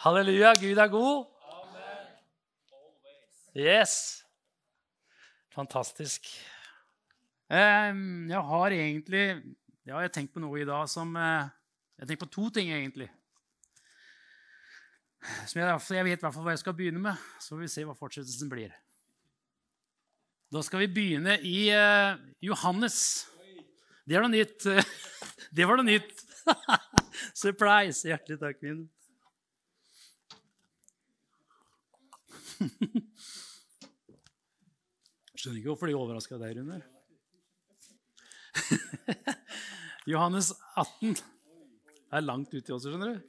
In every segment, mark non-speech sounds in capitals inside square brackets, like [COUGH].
Halleluja, Gud er god. Yes. Fantastisk. Jeg har egentlig ja, jeg har tenkt på noe i dag som eh, Jeg tenkt på to ting, egentlig. Som jeg, jeg vet i hvert fall hva jeg skal begynne med. Så får vi se hva fortsettelsen blir. Da skal vi begynne i eh, Johannes. Det er noe nytt. [LAUGHS] Det var noe nytt. [LAUGHS] Surprise! Hjertelig takk, min. [LAUGHS] Skjønner ikke hvorfor de overraska deg, Rune. [LAUGHS] Johannes 18. Det er langt uti også, skjønner du.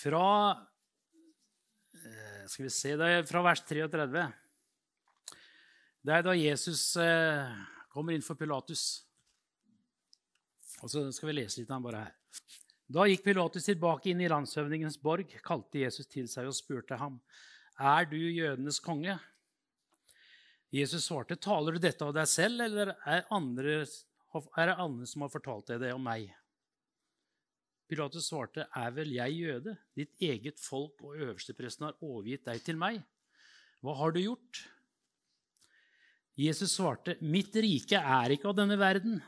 Fra eh, Skal vi se det Fra vers 33. Det er da Jesus eh, kommer inn for Pilatus. Og så skal vi lese litt av han bare her. Da gikk Pilatus tilbake inn i landshøvdingens borg, kalte Jesus til seg og spurte ham, Er du jødenes konge? Jesus svarte, Taler du dette av deg selv, eller er, andre, er det andre som har fortalt deg det om meg? Pilatus svarte, Er vel jeg jøde? Ditt eget folk og øverstepresten har overgitt deg til meg. Hva har du gjort? Jesus svarte, Mitt rike er ikke av denne verden.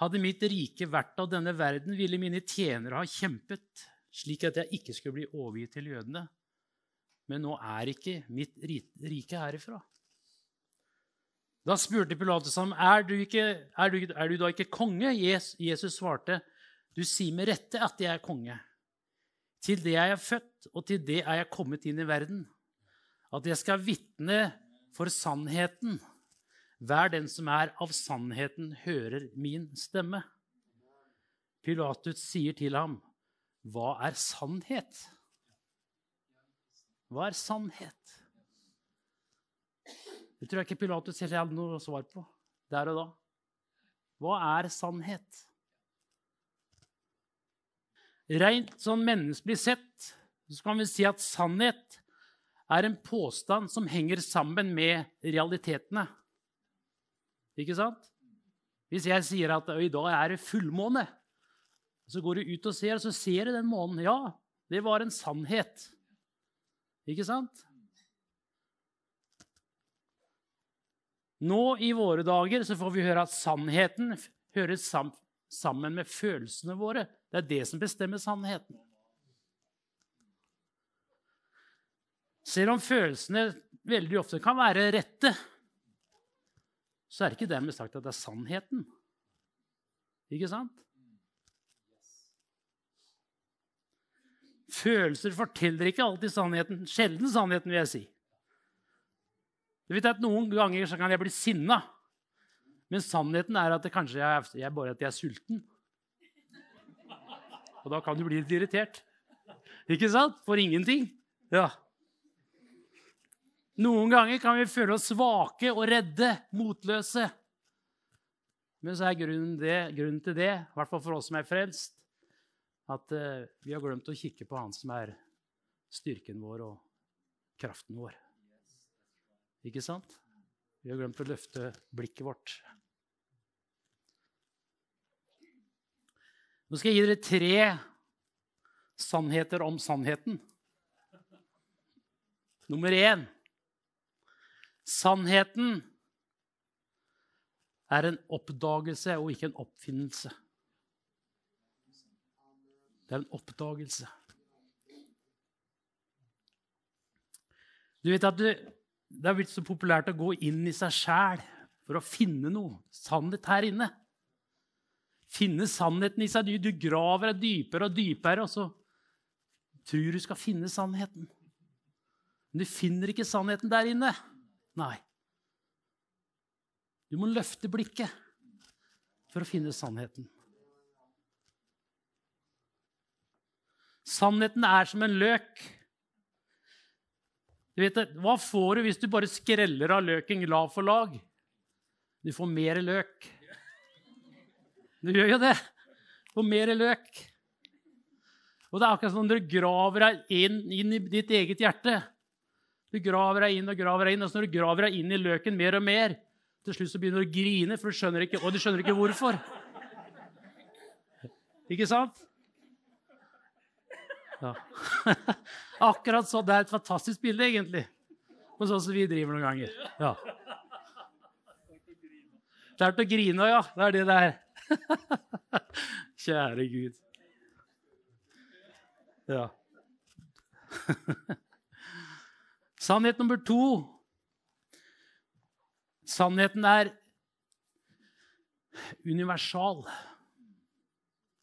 Hadde mitt rike vært av denne verden, ville mine tjenere ha kjempet, slik at jeg ikke skulle bli overgitt til jødene. Men nå er ikke mitt rike herifra. Da spurte Pilatus ham, er du, ikke, er, du, er du da ikke konge? Jesus svarte, du sier med rette at jeg er konge. Til det er jeg født, og til det er jeg kommet inn i verden. At jeg skal vitne for sannheten. Hver den som er av sannheten, hører min stemme. Pilatus sier til ham, Hva er sannhet? Hva er sannhet? Det tror jeg ikke Pilatus helt hadde noe svar på der og da. Hva er sannhet? Rent sånn menneskelig sett så kan vi si at sannhet er en påstand som henger sammen med realitetene. Ikke sant? Hvis jeg sier at i dag er det fullmåne, så går du ut og ser, og så ser du den månen. Ja, det var en sannhet. Ikke sant? Nå i våre dager så får vi høre at sannheten høres sam sammen med følelsene våre. Det er det som bestemmer sannheten. Selv om følelsene veldig ofte kan være rette, så er det ikke dermed sagt at det er sannheten. Ikke sant? Følelser forteller ikke alltid sannheten. Sjelden sannheten, vil jeg si. Du vet at Noen ganger så kan jeg bli sinna, men sannheten er at det kanskje jeg, jeg bare at jeg er sulten. Og da kan du bli litt irritert. Ikke sant? For ingenting. Ja. Noen ganger kan vi føle oss svake og redde, motløse. Men så er grunnen, det, grunnen til det, i hvert fall for oss som er frelst, at uh, vi har glemt å kikke på Han som er styrken vår og kraften vår. Ikke sant? Vi har glemt å løfte blikket vårt. Nå skal jeg gi dere tre sannheter om sannheten. Nummer én Sannheten er en oppdagelse og ikke en oppfinnelse. Det er en oppdagelse. Du vet at det, det er blitt så populært å gå inn i seg sjæl for å finne noe sannhet her inne. Finne sannheten i seg. Du, graver deg dypere og dypere, og så tror du skal finne sannheten. Men du finner ikke sannheten der inne. Nei. Du må løfte blikket for å finne sannheten. Sannheten er som en løk. Du vet, hva får du hvis du bare skreller av løken lag for lag? Du får mer løk. Du gjør jo det. Du får mer løk. Og det er akkurat som om du graver deg inn, inn i ditt eget hjerte. Du graver deg inn og graver deg inn, og så når du graver deg inn i løken mer og mer, til slutt så begynner du å grine, for du skjønner ikke, og du skjønner ikke hvorfor. Ikke sant? Ja. [LAUGHS] Akkurat sånn. Det er et fantastisk bilde, egentlig. På sånn som vi driver noen ganger. Ja. Til å grine av, ja. Det er det det er. [LAUGHS] Kjære Gud. Ja. [LAUGHS] Sannhet nummer to. Sannheten er universal.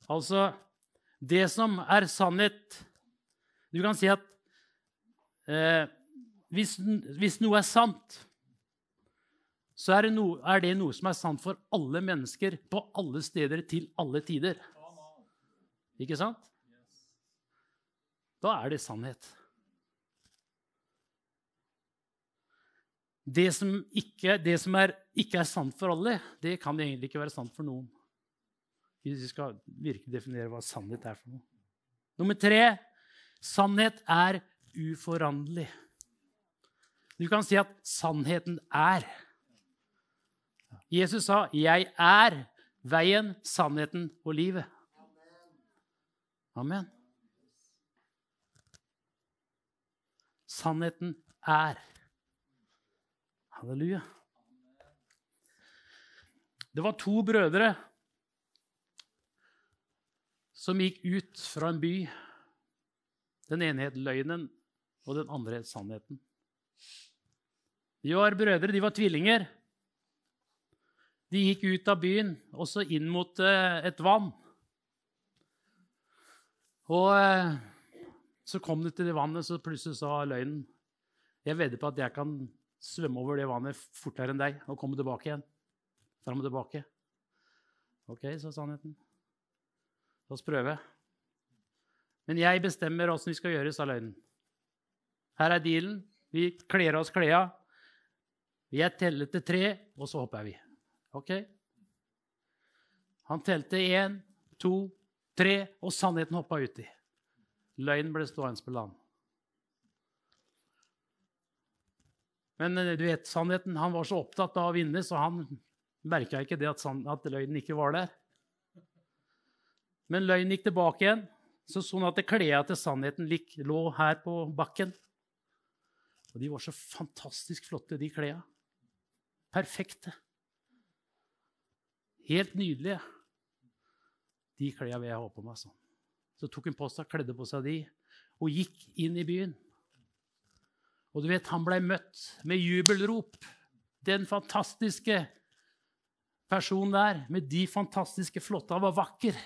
Altså det som er sannhet Du kan si at eh, hvis, hvis, noe er sant, så er det, no, er det, noe som er sant for alle mennesker på alle steder til alle tider. Ikke sant? Da er det sannhet. Det som, ikke, det som er, ikke er sant for alle, det kan egentlig ikke være sant for noen. Hvis vi skal virkelig definere hva sannhet er for noe. Nummer tre sannhet er uforanderlig. Du kan si at sannheten er. Jesus sa, 'Jeg er veien, sannheten og livet'. Amen. Sannheten er. Halleluja. Det var to brødre som gikk ut fra en by. Den ene het løgnen, og den andre het sannheten. De var brødre, de var tvillinger. De gikk ut av byen, også inn mot eh, et vann. Og eh, så kom de til det vannet, så plutselig sa løgnen Jeg vedder på at jeg kan svømme over det vannet fortere enn deg og komme tilbake igjen. Fram og tilbake. OK, sa sannheten. La oss prøve. Men jeg bestemmer åssen vi skal gjøre, sa løgnen. Her er dealen. Vi kler av oss klærne. Jeg teller til tre, og så hopper vi. OK? Han telte én, to, tre, og sannheten hoppa uti. Løgnen ble stående på land. Men eh, du vet, sannheten, han var så opptatt av å vinne, så han merka ikke det at, at løgnen ikke var der. Men løgnen gikk tilbake igjen, så sånn at klærne til sannheten lå her på bakken. Og de var så fantastisk flotte, de klærne. Perfekte. Helt nydelige. De klærne vil jeg ha på meg. sånn. Så tok hun på seg, kledde på seg de og gikk inn i byen. Og du vet, han blei møtt med jubelrop. Den fantastiske personen der med de fantastiske flotte Han var vakker.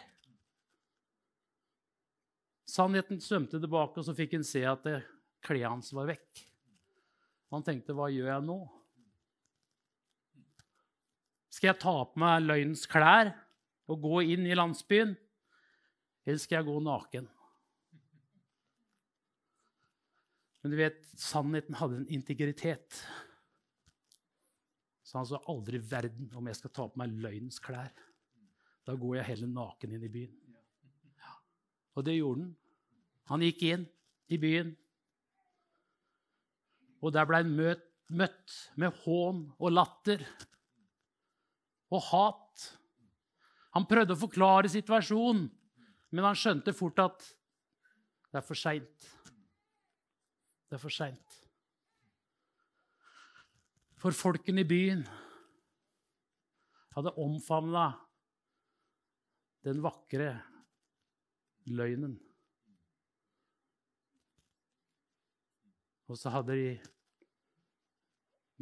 Sannheten svømte tilbake, og så fikk han se at klærne hans var vekk. Han tenkte, 'Hva gjør jeg nå?' Skal jeg ta på meg løgnens klær og gå inn i landsbyen, eller skal jeg gå naken? Men du vet, sannheten hadde en integritet. Så han sa aldri i verden om jeg skal ta på meg løgnens klær. Da går jeg heller naken inn i byen. Og det gjorde han. Han gikk inn i byen. Og der ble han møtt, møtt med hån og latter og hat. Han prøvde å forklare situasjonen, men han skjønte fort at det er for seint. Det er for seint. For folkene i byen hadde omfavna den vakre løgnen. Og så hadde de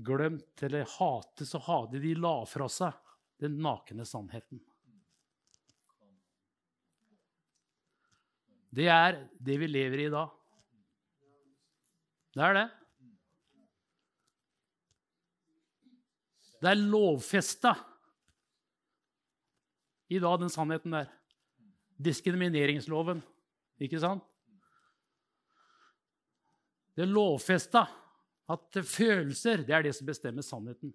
glemt, eller hatet, så hadde de la fra seg den nakne sannheten. Det er det vi lever i i dag. Det er det. Det er lovfesta i dag, den sannheten der. Diskrimineringsloven, ikke sant? Det er lovfesta at følelser det er det som bestemmer sannheten.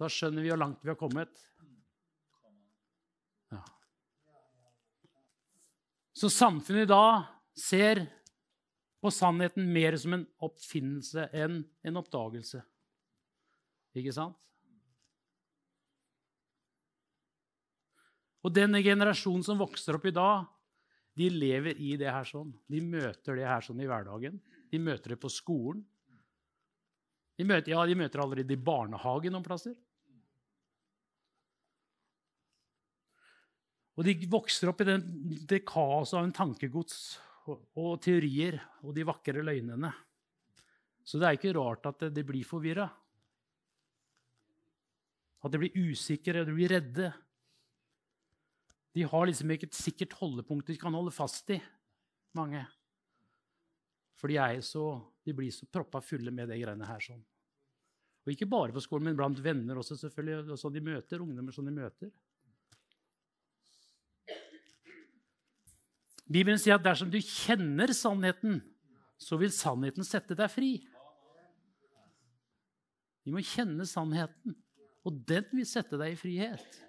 Da skjønner vi hvor langt vi har kommet. Ja. Så samfunnet i dag ser på sannheten mer som en oppfinnelse enn en oppdagelse. Ikke sant? Og denne generasjonen som vokser opp i dag, de lever i det her sånn. De møter det her sånn i hverdagen. De møter det på skolen. De møter, ja, de møter allerede i barnehagen noen plasser. Og de vokser opp i den, det kaoset av en tankegods og, teorier og de vakre løgnene. Så det er ikke rart at de blir forvirra. At de blir usikre, de blir redde. De har liksom ikke et sikkert holdepunkt de kan holde fast i, mange. For de, så, de blir så proppa fulle med de greiene her. sånn. Og ikke bare på skolen, men blant venner også, selvfølgelig. Og sånn de møter, ungdommer som de møter. Bibelen sier at dersom du kjenner sannheten, så vil sannheten sette deg fri. Vi må kjenne sannheten, og den vil sette deg i frihet.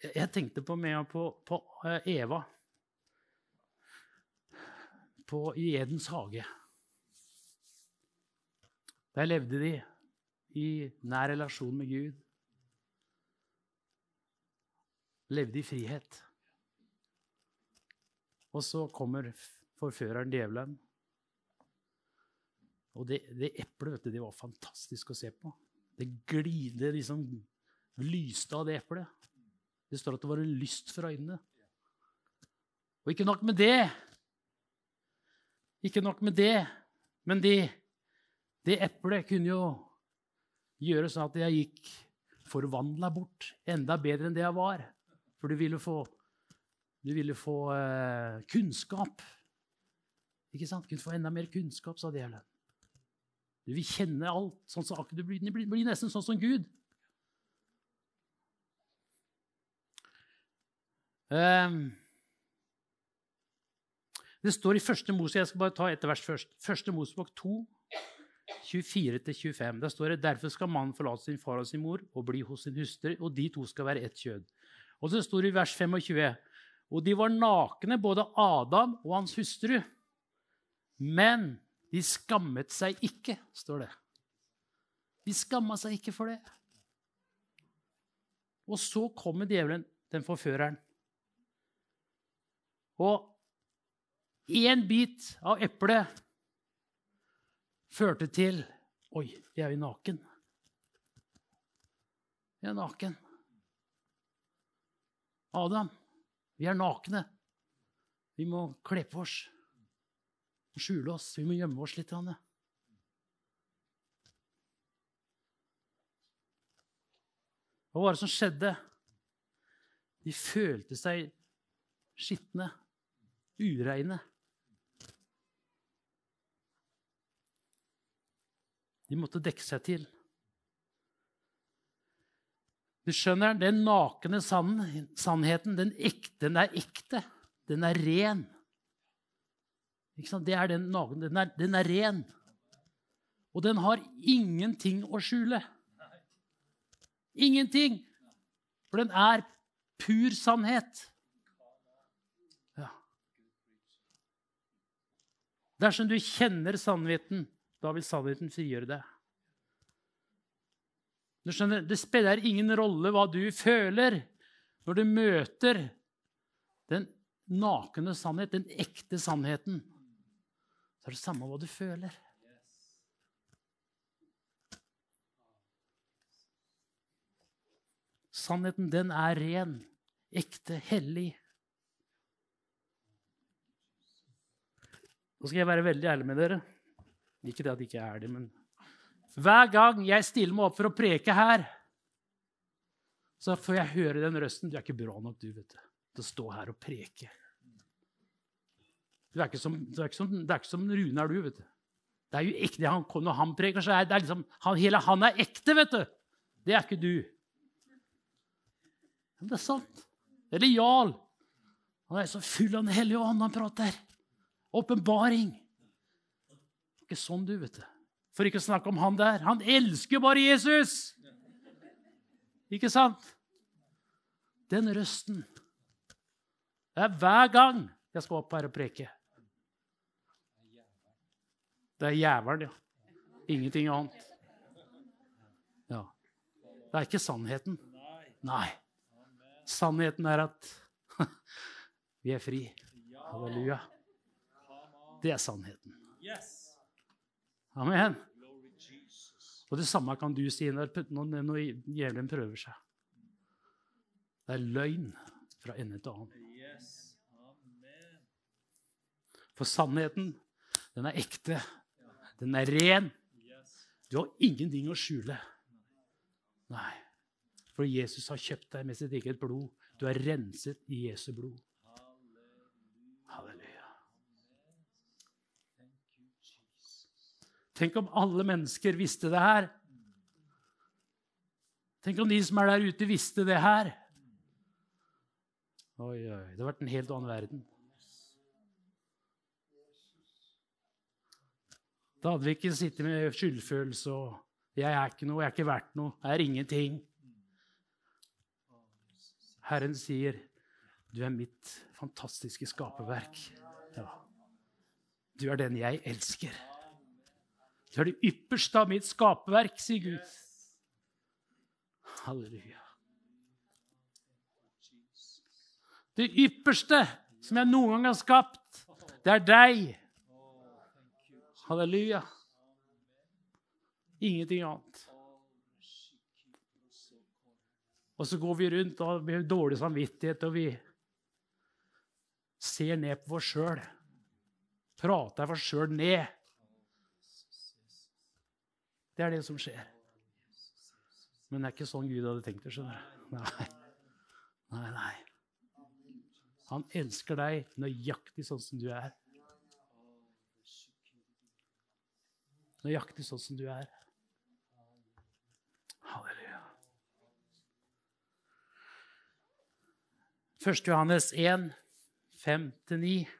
Jeg tenkte på, på, på eh, Eva på, i Edens hage. Der levde de i nær relasjon med Gud. Levde i frihet. Og så kommer forføreren djevelen. Og det, det eplet det var fantastisk å se på. Det glide liksom lyste av det eplet. Det står at det var en lyst for øynene. Og ikke nok med det. Ikke nok med det, men de, det eplet kunne jo gjøre sånn at jeg gikk forvandla bort enda bedre enn det jeg var. For du ville få, du ville få uh, kunnskap. Ikke sant? Du kunne få enda mer kunnskap, sa djevelen. Du vil kjenne alt. Sånn som, du blir, blir, blir nesten sånn som Gud. Um, det står i første Mose Jeg skal bare ta ett vers først. Første Mosebok 2, 24-25. Der står det derfor skal mannen forlate sin far og sin mor og bli hos sin hustru, og de to skal være ett kjød. Og så står det i vers 25 og de var nakne, både Adam og hans hustru. Men de skammet seg ikke, står det. De skamma seg ikke for det. Og så kommer djevelen, den forføreren. Og én bit av eplet førte til Oi, jeg er jo naken. Jeg er naken. Adam, vi er nakne. Vi må kle på oss skjule oss. Vi må gjemme oss litt. Anne. Hva var det som skjedde? De følte seg skitne, ureine. De måtte dekke seg til. Du skjønner, den nakne sannheten, den, ekte, den er ekte. Den er ren. Ikke sant? Det er den nakne. Den er, den er ren. Og den har ingenting å skjule. Ingenting. For den er pur sannhet. Ja. Dersom du kjenner sannheten, da vil sannheten frigjøre deg. Du skjønner, Det spiller ingen rolle hva du føler når du møter den nakne sannhet, den ekte sannheten. Så er det samme hva du føler. Sannheten, den er ren, ekte, hellig. Nå skal jeg være veldig ærlig med dere. Ikke det at jeg ikke er det, men hver gang jeg stiller meg opp for å preke her, så får jeg høre den røsten. Du er ikke bra nok, du, vet du, til å stå her og preke. Du er ikke som, er ikke som, det er ikke som Rune er, du, vet du. Det er jo ekte. Han, når han preker, så er det liksom, han, hele han er ekte, vet du. Det er ikke du. Men det er sant. Eller Jarl. Han er så full av Den hellige ånd, han prater. Åpenbaring. Ikke sånn, du, vet du. For ikke å snakke om han der. Han elsker bare Jesus! Ikke sant? Den røsten. Det er hver gang jeg skal opp her og preke. Det er jævelen, ja. Ingenting annet. Ja. Det er ikke sannheten. Nei. Sannheten er at [LAUGHS] vi er fri. Halleluja. Det er sannheten. Amen. Og det samme kan du si når, når djevelen prøver seg. Det er løgn fra ende til annen. For sannheten, den er ekte. Den er ren. Du har ingenting å skjule. Nei. For Jesus har kjøpt deg med sitt eget blod. Du er renset i Jesu blod. Halleluja. Tenk om alle mennesker visste det her. Tenk om de som er der ute, visste det her. Oi, oi, Det hadde vært en helt annen verden. Da hadde vi ikke sittet med skyldfølelse og 'jeg er ikke noe, jeg er ikke verdt noe, jeg er ingenting'. Herren sier, 'Du er mitt fantastiske skaperverk'. Ja. Du er den jeg elsker. Du er det ypperste av mitt skaperverk, sier Gud. Halleluja. Det ypperste som jeg noen gang har skapt, det er deg. Halleluja. Ingenting annet. Og så går vi rundt og har dårlig samvittighet, og vi ser ned på oss sjøl. Prater oss sjøl ned. Det er det som skjer. Men det er ikke sånn Gud hadde tenkt det. skjønner du. Nei. nei, nei. Han elsker deg nøyaktig sånn som du er. Nøyaktig sånn som du er. Halleluja. 1. Johannes 1, 5-9.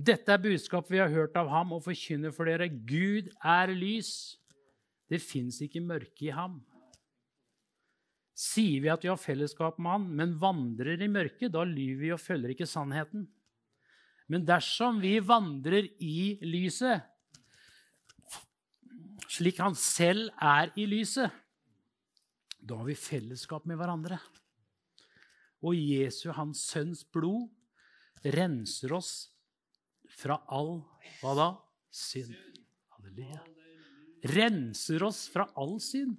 Dette er budskapet vi har hørt av ham og forkynner for dere. Gud er lys. Det fins ikke mørke i ham. Sier vi at vi har fellesskap med han, men vandrer i mørket, da lyver vi og følger ikke sannheten. Men dersom vi vandrer i lyset, slik han selv er i lyset, da har vi fellesskap med hverandre. Og Jesu, hans sønns blod, renser oss fra all hva da? Synd. Halleluja. Renser oss fra all synd.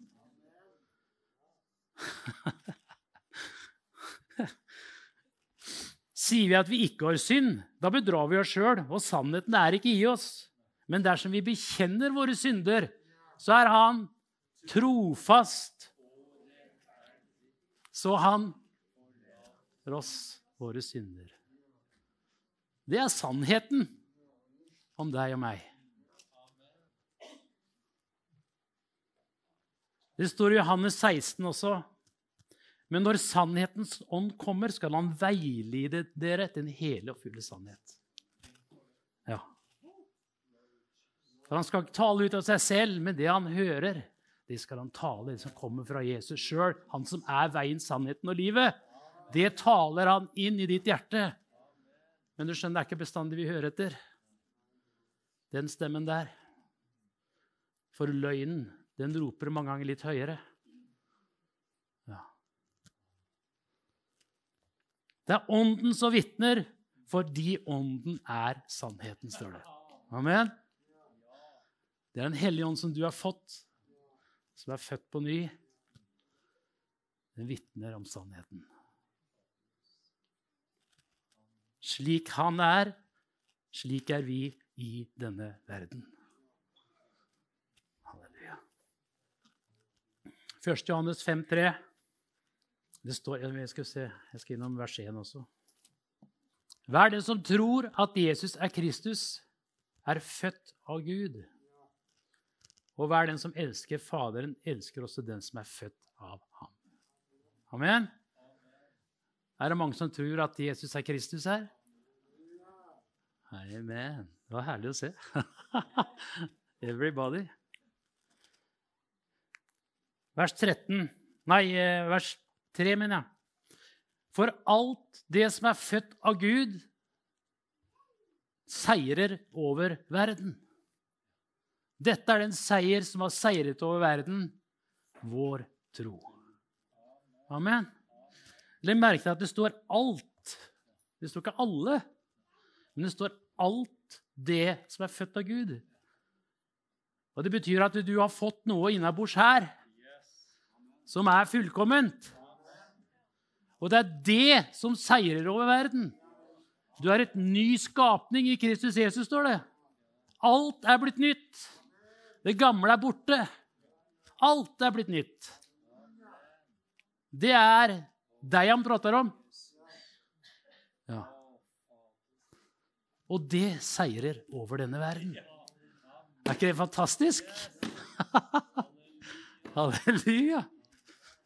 [LAUGHS] Sier vi at vi ikke har synd, da bedrar vi oss sjøl, og sannheten er ikke i oss. Men dersom vi bekjenner våre synder, så er Han trofast. Så Han oss våre synder. Det er sannheten om deg og meg. Det står i Johannes 16 også. Men når sannhetens ånd kommer, skal han veilede dere til en hele og fulle sannhet. Ja. For han skal ikke tale ut av seg selv, men det han hører, det skal han tale, det som kommer fra Jesus sjøl. Han som er veien, sannheten og livet. Det taler han inn i ditt hjerte. Men du skjønner, det er ikke bestandig vi hører etter. Den stemmen der. For løgnen, den roper mange ganger litt høyere. Det er ånden som vitner, fordi ånden er sannheten, står det. Amen. Det er Den hellige ånd som du har fått, som er født på ny. Den vitner om sannheten. Slik han er, slik er vi i denne verden. Halleluja. 1. Johannes 5, 3. Det står, jeg skal se, jeg skal innom vers 1 også. Hver den som tror at Jesus er Kristus, er født av Gud. Og hver den som elsker Faderen, elsker også den som er født av ham. Amen? Er det mange som tror at Jesus er Kristus her? Amen. Det var herlig å se. [LAUGHS] Everybody. Vers 13 Nei, eh, vers 3, mener jeg. For alt det som er født av Gud, seirer over verden. Dette er den seier som har seiret over verden, vår tro. Amen. Legg merke til at det står alt. Det står ikke alle, men det står alt det som er født av Gud. Og Det betyr at du har fått noe innabords her som er fullkomment. Og det er det som seirer over verden. Du er et ny skapning i Kristus Jesus, står det. Alt er blitt nytt. Det gamle er borte. Alt er blitt nytt. Det er deg han prater om. Ja. Og det seirer over denne verden. Er ikke det fantastisk? [LAUGHS] Halleluja.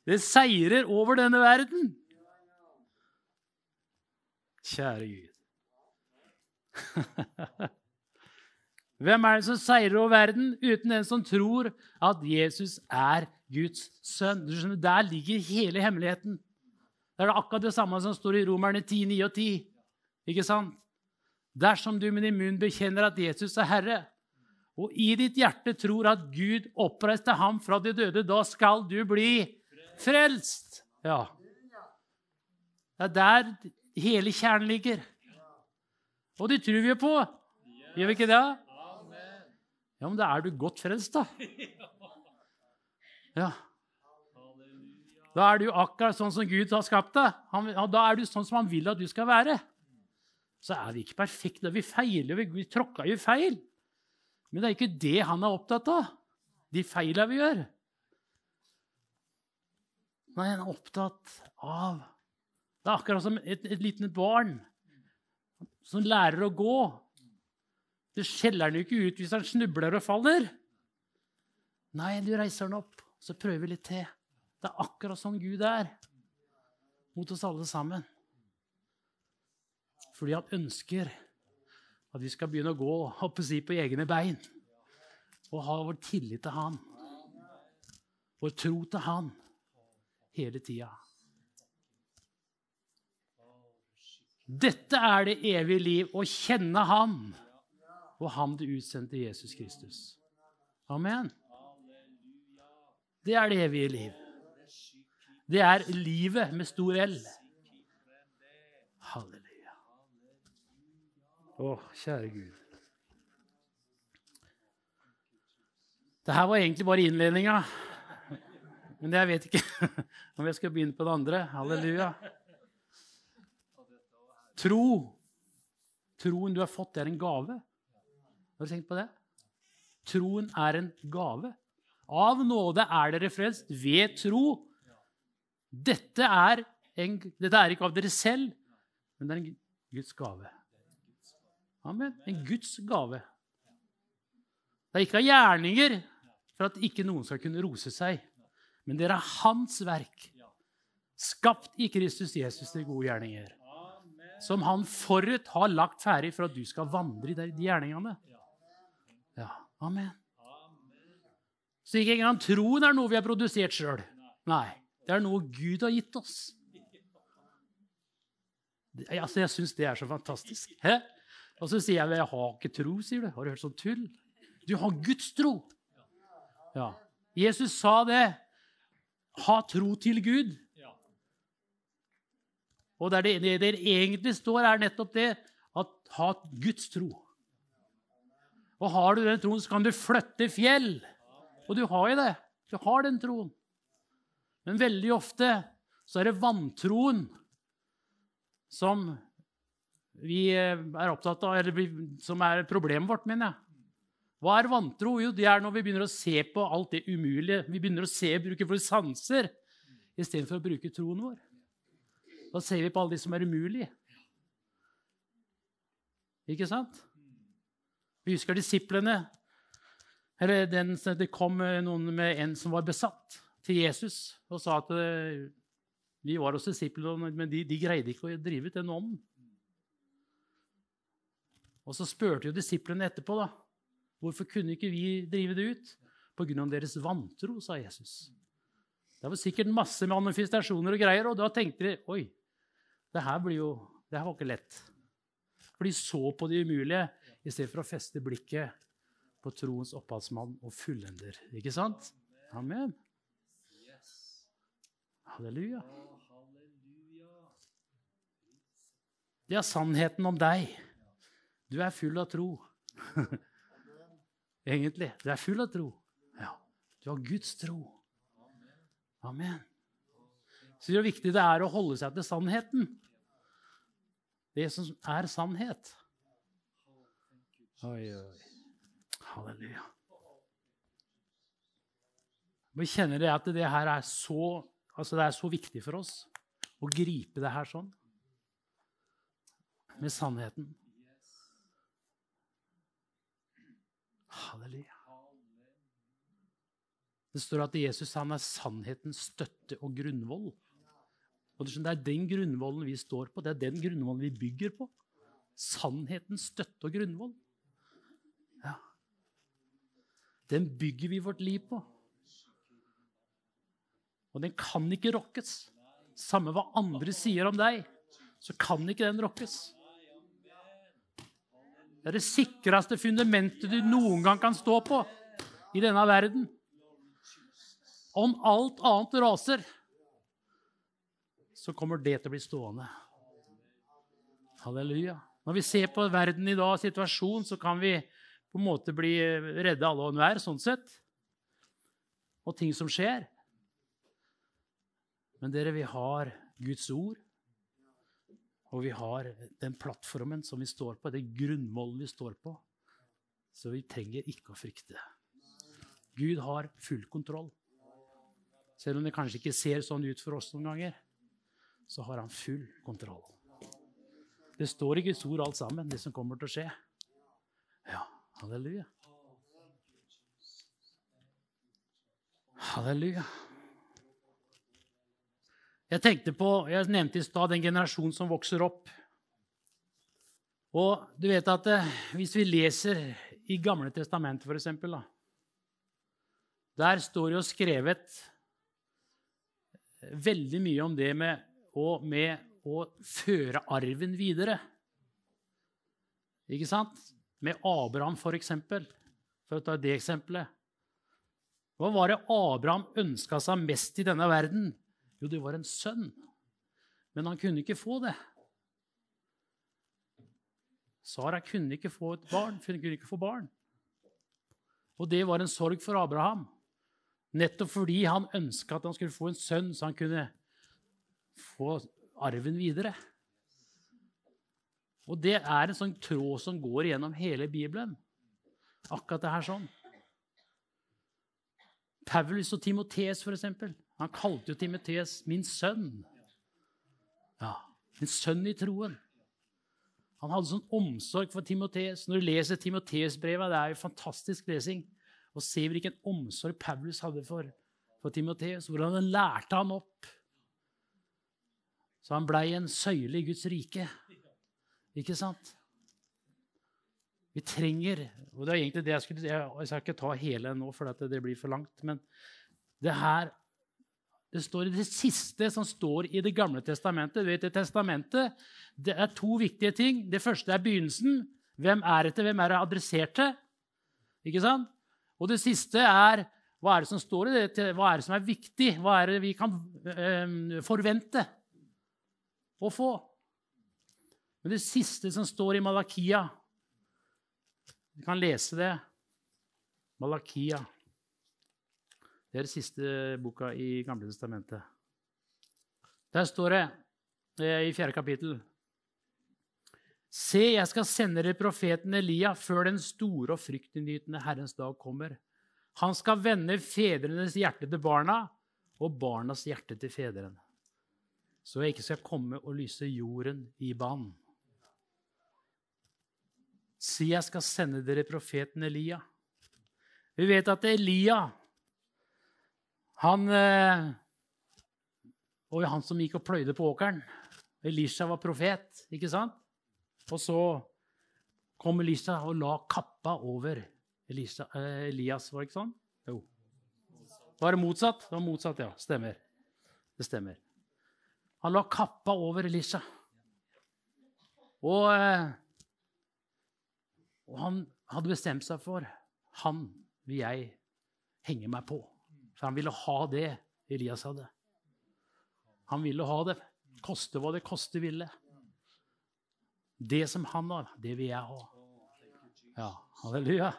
Det seirer over denne verden. Kjære Gud. [LAUGHS] Hvem er det som seirer over verden uten den som tror at Jesus er Guds sønn? Der ligger hele hemmeligheten. Det er akkurat det samme som står i Romerne 10, 9 og 10. Ikke sant? Dersom du med din munn bekjenner at Jesus er Herre, og i ditt hjerte tror at Gud oppreiste ham fra de døde, da skal du bli frelst. Ja. Det er der hele kjernen ligger. Og det tror vi jo på. Gjør vi ikke det? Ja, men da er du godt frelst, da. Ja. Da er du akkurat sånn som Gud har skapt deg. da er du sånn som han vil at du skal være. Så er vi ikke perfekte. Vi feiler, vi, vi tråkka jo feil. Men det er ikke det han er opptatt av. De feila vi gjør. Nei, han er opptatt av Det er akkurat som et, et lite barn som lærer å gå. Det skjeller han jo ikke ut hvis han snubler og faller. Nei, du reiser han opp, så prøver vi litt til. Det er akkurat sånn Gud er mot oss alle sammen. Fordi han ønsker at vi skal begynne å gå oppe si, på egne bein og ha vår tillit til han. Vår tro til han hele tida. Dette er det evige liv, å kjenne Han og Han du utsendte Jesus Kristus. Amen. Det er det evige liv. Det er livet med stor L. Halleluja. Å, kjære Gud. Dette var egentlig bare innledninga. Men jeg vet ikke [LAUGHS] om jeg skal begynne på det andre. Halleluja. Tro. Troen du har fått, er en gave. Har du tenkt på det? Troen er en gave. Av nåde er dere frelst ved tro. Dette er, en, dette er ikke av dere selv, men det er en Guds gave. Amen. En Guds gave. Det er ikke av gjerninger for at ikke noen skal kunne rose seg. Men dere er hans verk, skapt i Kristus Jesus til gode gjerninger. Som han forut har lagt ferdig for at du skal vandre i de gjerningene. Ja, amen. Så ikke engang troen er noe vi har produsert sjøl. Nei, det er noe Gud har gitt oss. Altså, jeg syns det er så fantastisk. Hæ? Og så sier jeg jeg har ikke tro, sier du. Har du hørt sånn tull? Du har Guds tro. Ja. Jesus sa det. Ha tro til Gud. Og det, det, det egentlig står, er nettopp det at ha Guds tro. Og har du den troen, så kan du flytte fjell. Og du har jo det. Du har den troen. Men veldig ofte så er det vantroen som vi eh, er opptatt av, eller som er problemet vårt, mener jeg. Hva er vantro? Jo, det er når vi begynner å se på alt det umulige. Vi begynner å se og bruke våre sanser istedenfor å bruke troen vår. Da ser vi på alle de som er umulige. Ikke sant? Vi husker disiplene. Eller den, Det kom noen med en som var besatt, til Jesus og sa at eh, vi var hos disiplene, men de, de greide ikke å drive ut den ånden. Og så spurte jo disiplene etterpå da, Hvorfor kunne ikke vi drive det ut? Pga. deres vantro, sa Jesus. Det var sikkert masse manifestasjoner og greier, og da tenkte de oi, det her, blir jo, det her var ikke lett. For de så på det umulige i stedet for å feste blikket på troens opphavsmann og fullender. Ikke sant? Amen. Halleluja. Det er sannheten om deg. Du er full av tro. [LAUGHS] Egentlig. Du er full av tro. Ja. Du har Guds tro. Amen. Så det er viktig det er å holde seg til sannheten. Det som er sannhet. Oi, oi. Halleluja. Vi kjenner det at det her er så, altså det er så viktig for oss å gripe det her sånn. Med sannheten. Halleluja. Det står at Jesus han er sannhetens støtte og grunnvoll. Og Det er den grunnvollen vi står på, det er den grunnvollen vi bygger på. Sannhetens støtte og grunnvoll. Ja. Den bygger vi vårt liv på. Og den kan ikke rokkes. Samme hva andre sier om deg, så kan ikke den rokkes. Det er det sikreste fundamentet du noen gang kan stå på i denne verden. Om alt annet raser, så kommer det til å bli stående. Halleluja. Når vi ser på verden i dag, situasjonen, så kan vi på en måte bli redde alle og enhver, sånn sett. Og ting som skjer. Men dere, vi har Guds ord. Og vi har den plattformen som vi står på, det grunnmålet vi står på. Så vi trenger ikke å frykte. Gud har full kontroll. Selv om det kanskje ikke ser sånn ut for oss noen ganger, så har han full kontroll. Det står i Guds ord alt sammen, det som kommer til å skje. Ja, halleluja. Halleluja. Jeg tenkte på, jeg nevnte i stad den generasjonen som vokser opp. Og du vet at eh, Hvis vi leser i Gamle testamentet, f.eks., der står det jo skrevet veldig mye om det med å, med å føre arven videre. Ikke sant? Med Abraham, for, for å ta det eksempelet. Hva var det Abraham ønska seg mest i denne verden? Jo, det var en sønn. Men han kunne ikke få det. Sara kunne ikke få et barn, hun kunne ikke få barn. Og det var en sorg for Abraham. Nettopp fordi han ønska at han skulle få en sønn, så han kunne få arven videre. Og det er en sånn tråd som går gjennom hele Bibelen. Akkurat det her sånn. Paulus og Timotees, for eksempel. Han kalte jo Timotees 'min sønn'. Ja, min sønn i troen. Han hadde sånn omsorg for Timotees. Når du leser Timotees-brevet, det er jo fantastisk lesing, og ser hvilken omsorg Paulus hadde for, for Timotees, hvordan han lærte han opp. Så han blei en søyle i Guds rike. Ikke sant? Vi trenger og det er egentlig det Jeg skulle, jeg skal ikke ta hele nå, for det blir for langt. Men det her det står i det siste som står i Det gamle testamentet. Du vet, det testamentet det er to viktige ting. Det første er begynnelsen. Hvem er det til? Hvem er det adressert til? Ikke sant? Og det siste er hva er det som står i det? Hva er det som er viktig? Hva er det vi kan øh, forvente å få? Men det siste som står i Malakia Vi kan lese det. Malakia. Det er den siste boka i Gamle testamentet. Der står det eh, i fjerde kapittel Se, jeg skal sende dere profeten Elia før den store og fryktinngytende Herrens dag kommer. Han skal vende fedrenes hjerte til barna og barnas hjerte til fedrene. Så jeg ikke skal komme og lyse jorden i banen. Se, jeg skal sende dere profeten Elia. Vi vet at Elia han var Og han som gikk og pløyde på åkeren. Elisha var profet, ikke sant? Og så kom Elisha og la kappa over Elisha, eh, Elias, var det ikke sånn? Jo. Var det motsatt? Det var motsatt, ja. Stemmer. Det stemmer. Han la kappa over Elisha. Og, eh, og han hadde bestemt seg for Han vil jeg henge meg på. For han ville ha det Elias hadde. Han ville ha det. Koste hva det koste ville. Det som han har, det vil jeg ha. Ja, halleluja.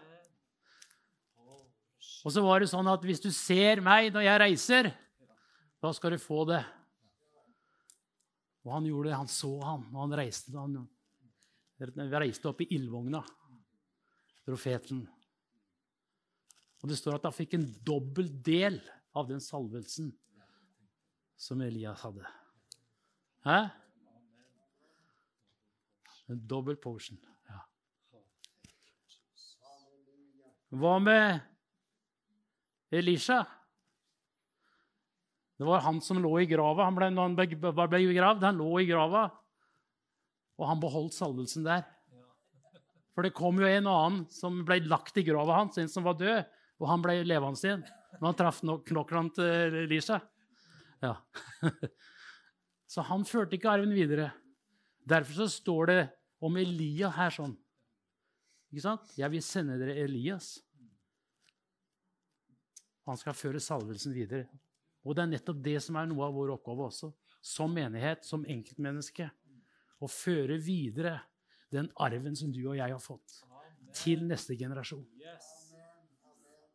Og så var det sånn at hvis du ser meg når jeg reiser, da skal du få det. Og han gjorde det. Han så han, og han reiste, han reiste opp i ildvogna, profeten. Og det står at han fikk en dobbel del av den salvelsen som Elias hadde. Hæ? En dobbel potion. Ja. Hva med Elisha? Det var han som lå i grava. Han ble, når han ble, gravd, han lå i grava. Og han beholdt salvelsen der. For det kom jo en annen som ble lagt i grava hans, en som var død. Og han ble levende igjen når han traff knoklene til Elisha. Ja. [LAUGHS] Så han førte ikke arven videre. Derfor så står det om Elia her sånn. Ikke sant? Jeg vil sende dere Elias. Han skal føre salvelsen videre. Og det er nettopp det som er noe av vår oppgave også, som menighet, som enkeltmenneske. Å føre videre den arven som du og jeg har fått, til neste generasjon.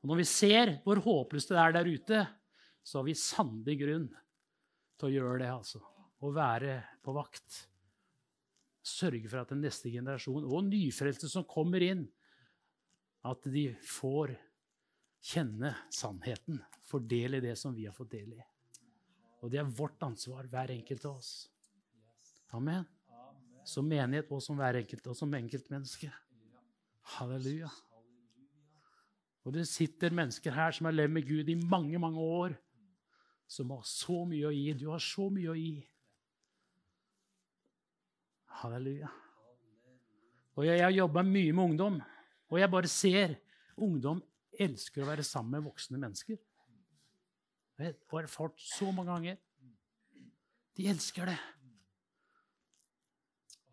Og når vi ser hvor håpløst det er der ute, så har vi sannelig grunn til å gjøre det. altså. Å være på vakt. Sørge for at den neste generasjon, og nyfrelste som kommer inn, at de får kjenne sannheten. fordele det som vi har fått del i. Og det er vårt ansvar, hver enkelt av oss. Amen. Som menighet og som hver enkelt, og som enkeltmenneske. Halleluja. Og det sitter mennesker her som har levd med Gud i mange, mange år, som har så mye å gi. Du har så mye å gi. Halleluja. Og jeg har jobba mye med ungdom, og jeg bare ser ungdom elsker å være sammen med voksne mennesker. Jeg har erfart så mange ganger. De elsker det.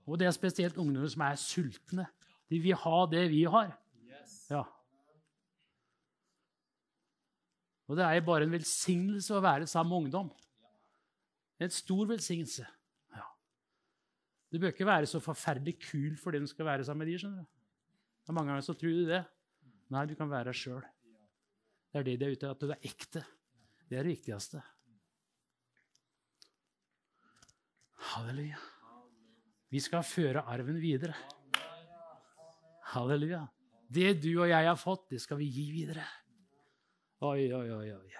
Og det er spesielt ungdommer som er sultne. De vil ha det vi har. Ja. Og det er bare en velsignelse å være sammen med ungdom. En stor velsignelse. Ja. Du bør ikke være så forferdelig kul for du skal være sammen med de, skjønner du. Og mange ganger så tror du det. Nei, du kan være deg sjøl. Det er det de er ute etter. At du er ekte. Det er det viktigste. Halleluja. Vi skal føre arven videre. Halleluja. Det du og jeg har fått, det skal vi gi videre. Oi, oi, oi. oi.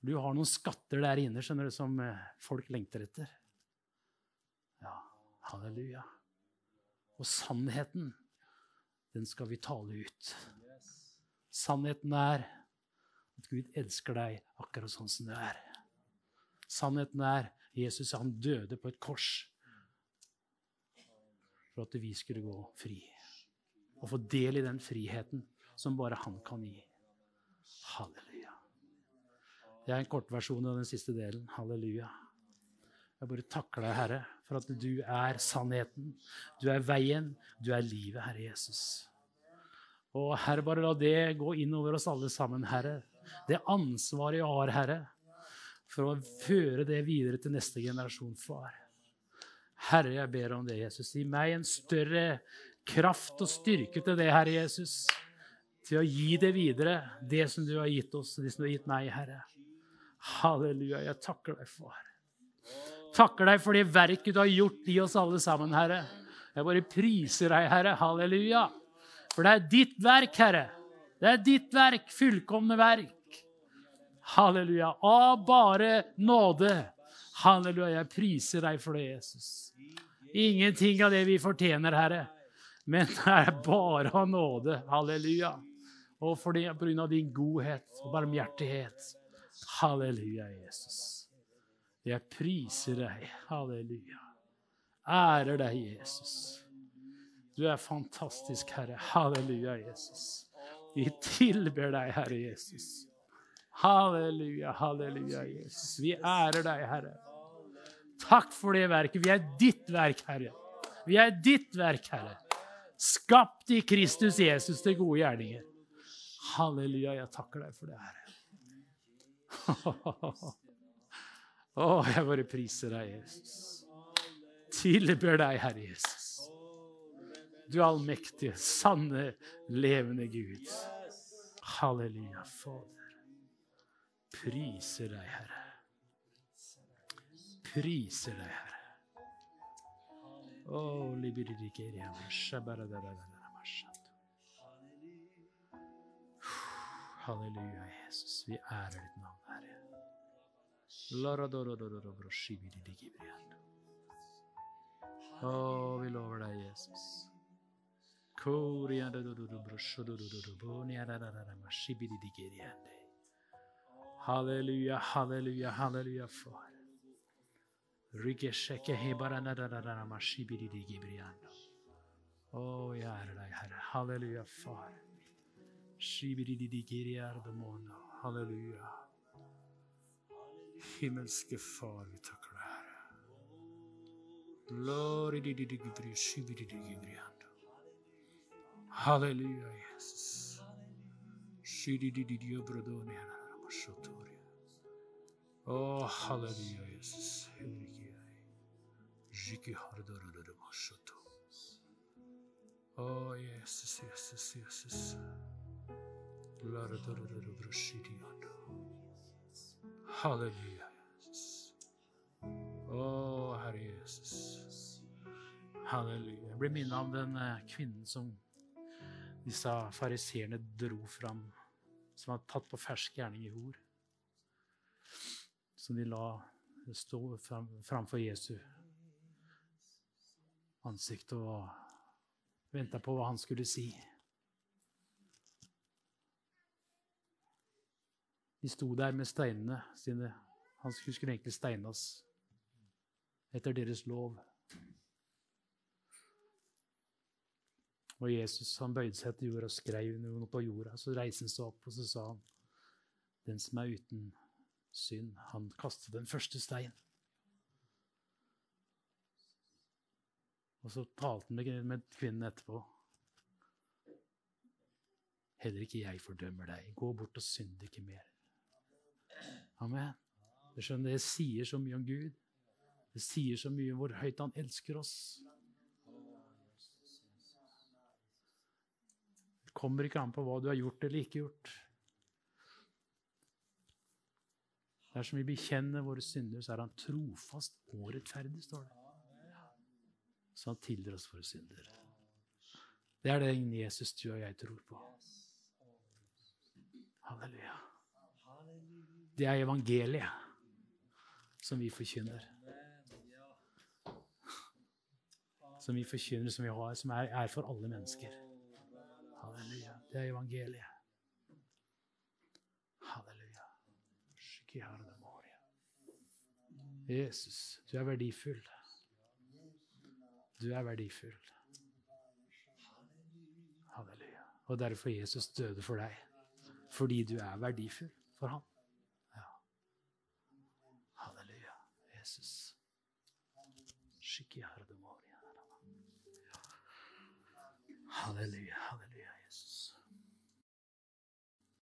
Du har noen skatter der inne skjønner du, som eh, folk lengter etter. Ja, halleluja. Og sannheten, den skal vi tale ut. Sannheten er at Gud elsker deg akkurat sånn som du er. Sannheten er Jesus han døde på et kors for at vi skulle gå fri. Og få del i den friheten som bare han kan gi. Halleluja. Det er en kortversjon av den siste delen. Halleluja. Jeg bare takker deg, Herre, for at du er sannheten. Du er veien. Du er livet, Herre Jesus. Og Herre, bare la det gå inn over oss alle sammen, Herre. Det ansvaret jeg har, Herre, for å føre det videre til neste generasjon, far. Herre, jeg ber om det, Jesus. Gi meg en større kraft og styrke til det, Herre Jesus til å gi det videre, det som du har gitt oss, det som du har gitt meg, Herre. Halleluja. Jeg takker deg, far. Takker deg for det verket du har gjort i oss alle sammen, Herre. Jeg bare priser deg, Herre. Halleluja. For det er ditt verk, Herre. Det er ditt verk, fullkomne verk. Halleluja. Av bare nåde. Halleluja. Jeg priser deg for det, Jesus. Ingenting av det vi fortjener, Herre. Men det er bare av nåde. Halleluja og fordi, på grunn av din godhet og barmhjertighet. Halleluja, Jesus. Jeg priser deg. Halleluja. Ærer deg, Jesus. Du er fantastisk, Herre. Halleluja, Jesus. Vi tilber deg, Herre Jesus. Halleluja, halleluja, Jesus. Vi ærer deg, Herre. Takk for det verket. Vi er ditt verk, Herre. Vi er ditt verk, Herre. Skapt i Kristus Jesus til gode gjerninger. Halleluja, jeg takker deg for det, Herre. [LAUGHS] Å, jeg bare priser deg, Jesus. Tilber deg, Herre Jesus. Du allmektige, sanne, levende Gud. Halleluja, Fader. Priser deg, Herre. Priser deg, Herre. Oh, Halleluja, Jesus. Vi ærer ditt navn, Herre. Å, oh, vi lover deg, Jesus. Halleluja, halleluja, halleluja, far. Å, jeg ærer deg, Herre. Halleluja, far. Halleluja. Himmelske Far, vi takker deg, Herre. Halleluja, Jesus. Å, halleluja, Jesus. Å, Jesus, Jesus, Jesus. Halleluja, Jesus. Å, Herre Jesus. Halleluja. Jeg blir minnet om den eh, kvinnen som disse fariseerne dro fram, som var tatt på fersk gjerning i hor. Som de la stå fram, framfor Jesu ansikt og venta på hva han skulle si. De sto der med steinene sine. Han skulle egentlig steines etter deres lov. Og Jesus han bøyde seg til jorda og skrev noe på jorda. Så reiste han seg opp og så sa han, den som er uten synd, han kastet den første stein. Og så talte han med kvinnen etterpå. Heller ikke jeg fordømmer deg. Gå bort og synd ikke mer. Amen. Du skjønner, Det sier så mye om Gud. Det sier så mye om hvor høyt han elsker oss. Det kommer ikke an på hva du har gjort eller ikke gjort. Dersom vi bekjenner våre synder, så er han trofast og rettferdig, står det. Så han tilgir oss våre synder. Det er det Jesus, du og jeg tror på. Halleluja. Det er evangeliet som vi forkynner. Som vi forkynner, som vi har, som er, er for alle mennesker. Halleluja. Det er evangeliet. Halleluja. Jesus, du er verdifull. Du er verdifull. Halleluja. Og derfor Jesus døde for deg. Fordi du er verdifull for ham. Jesus. Halleluja, halleluja, Jesus.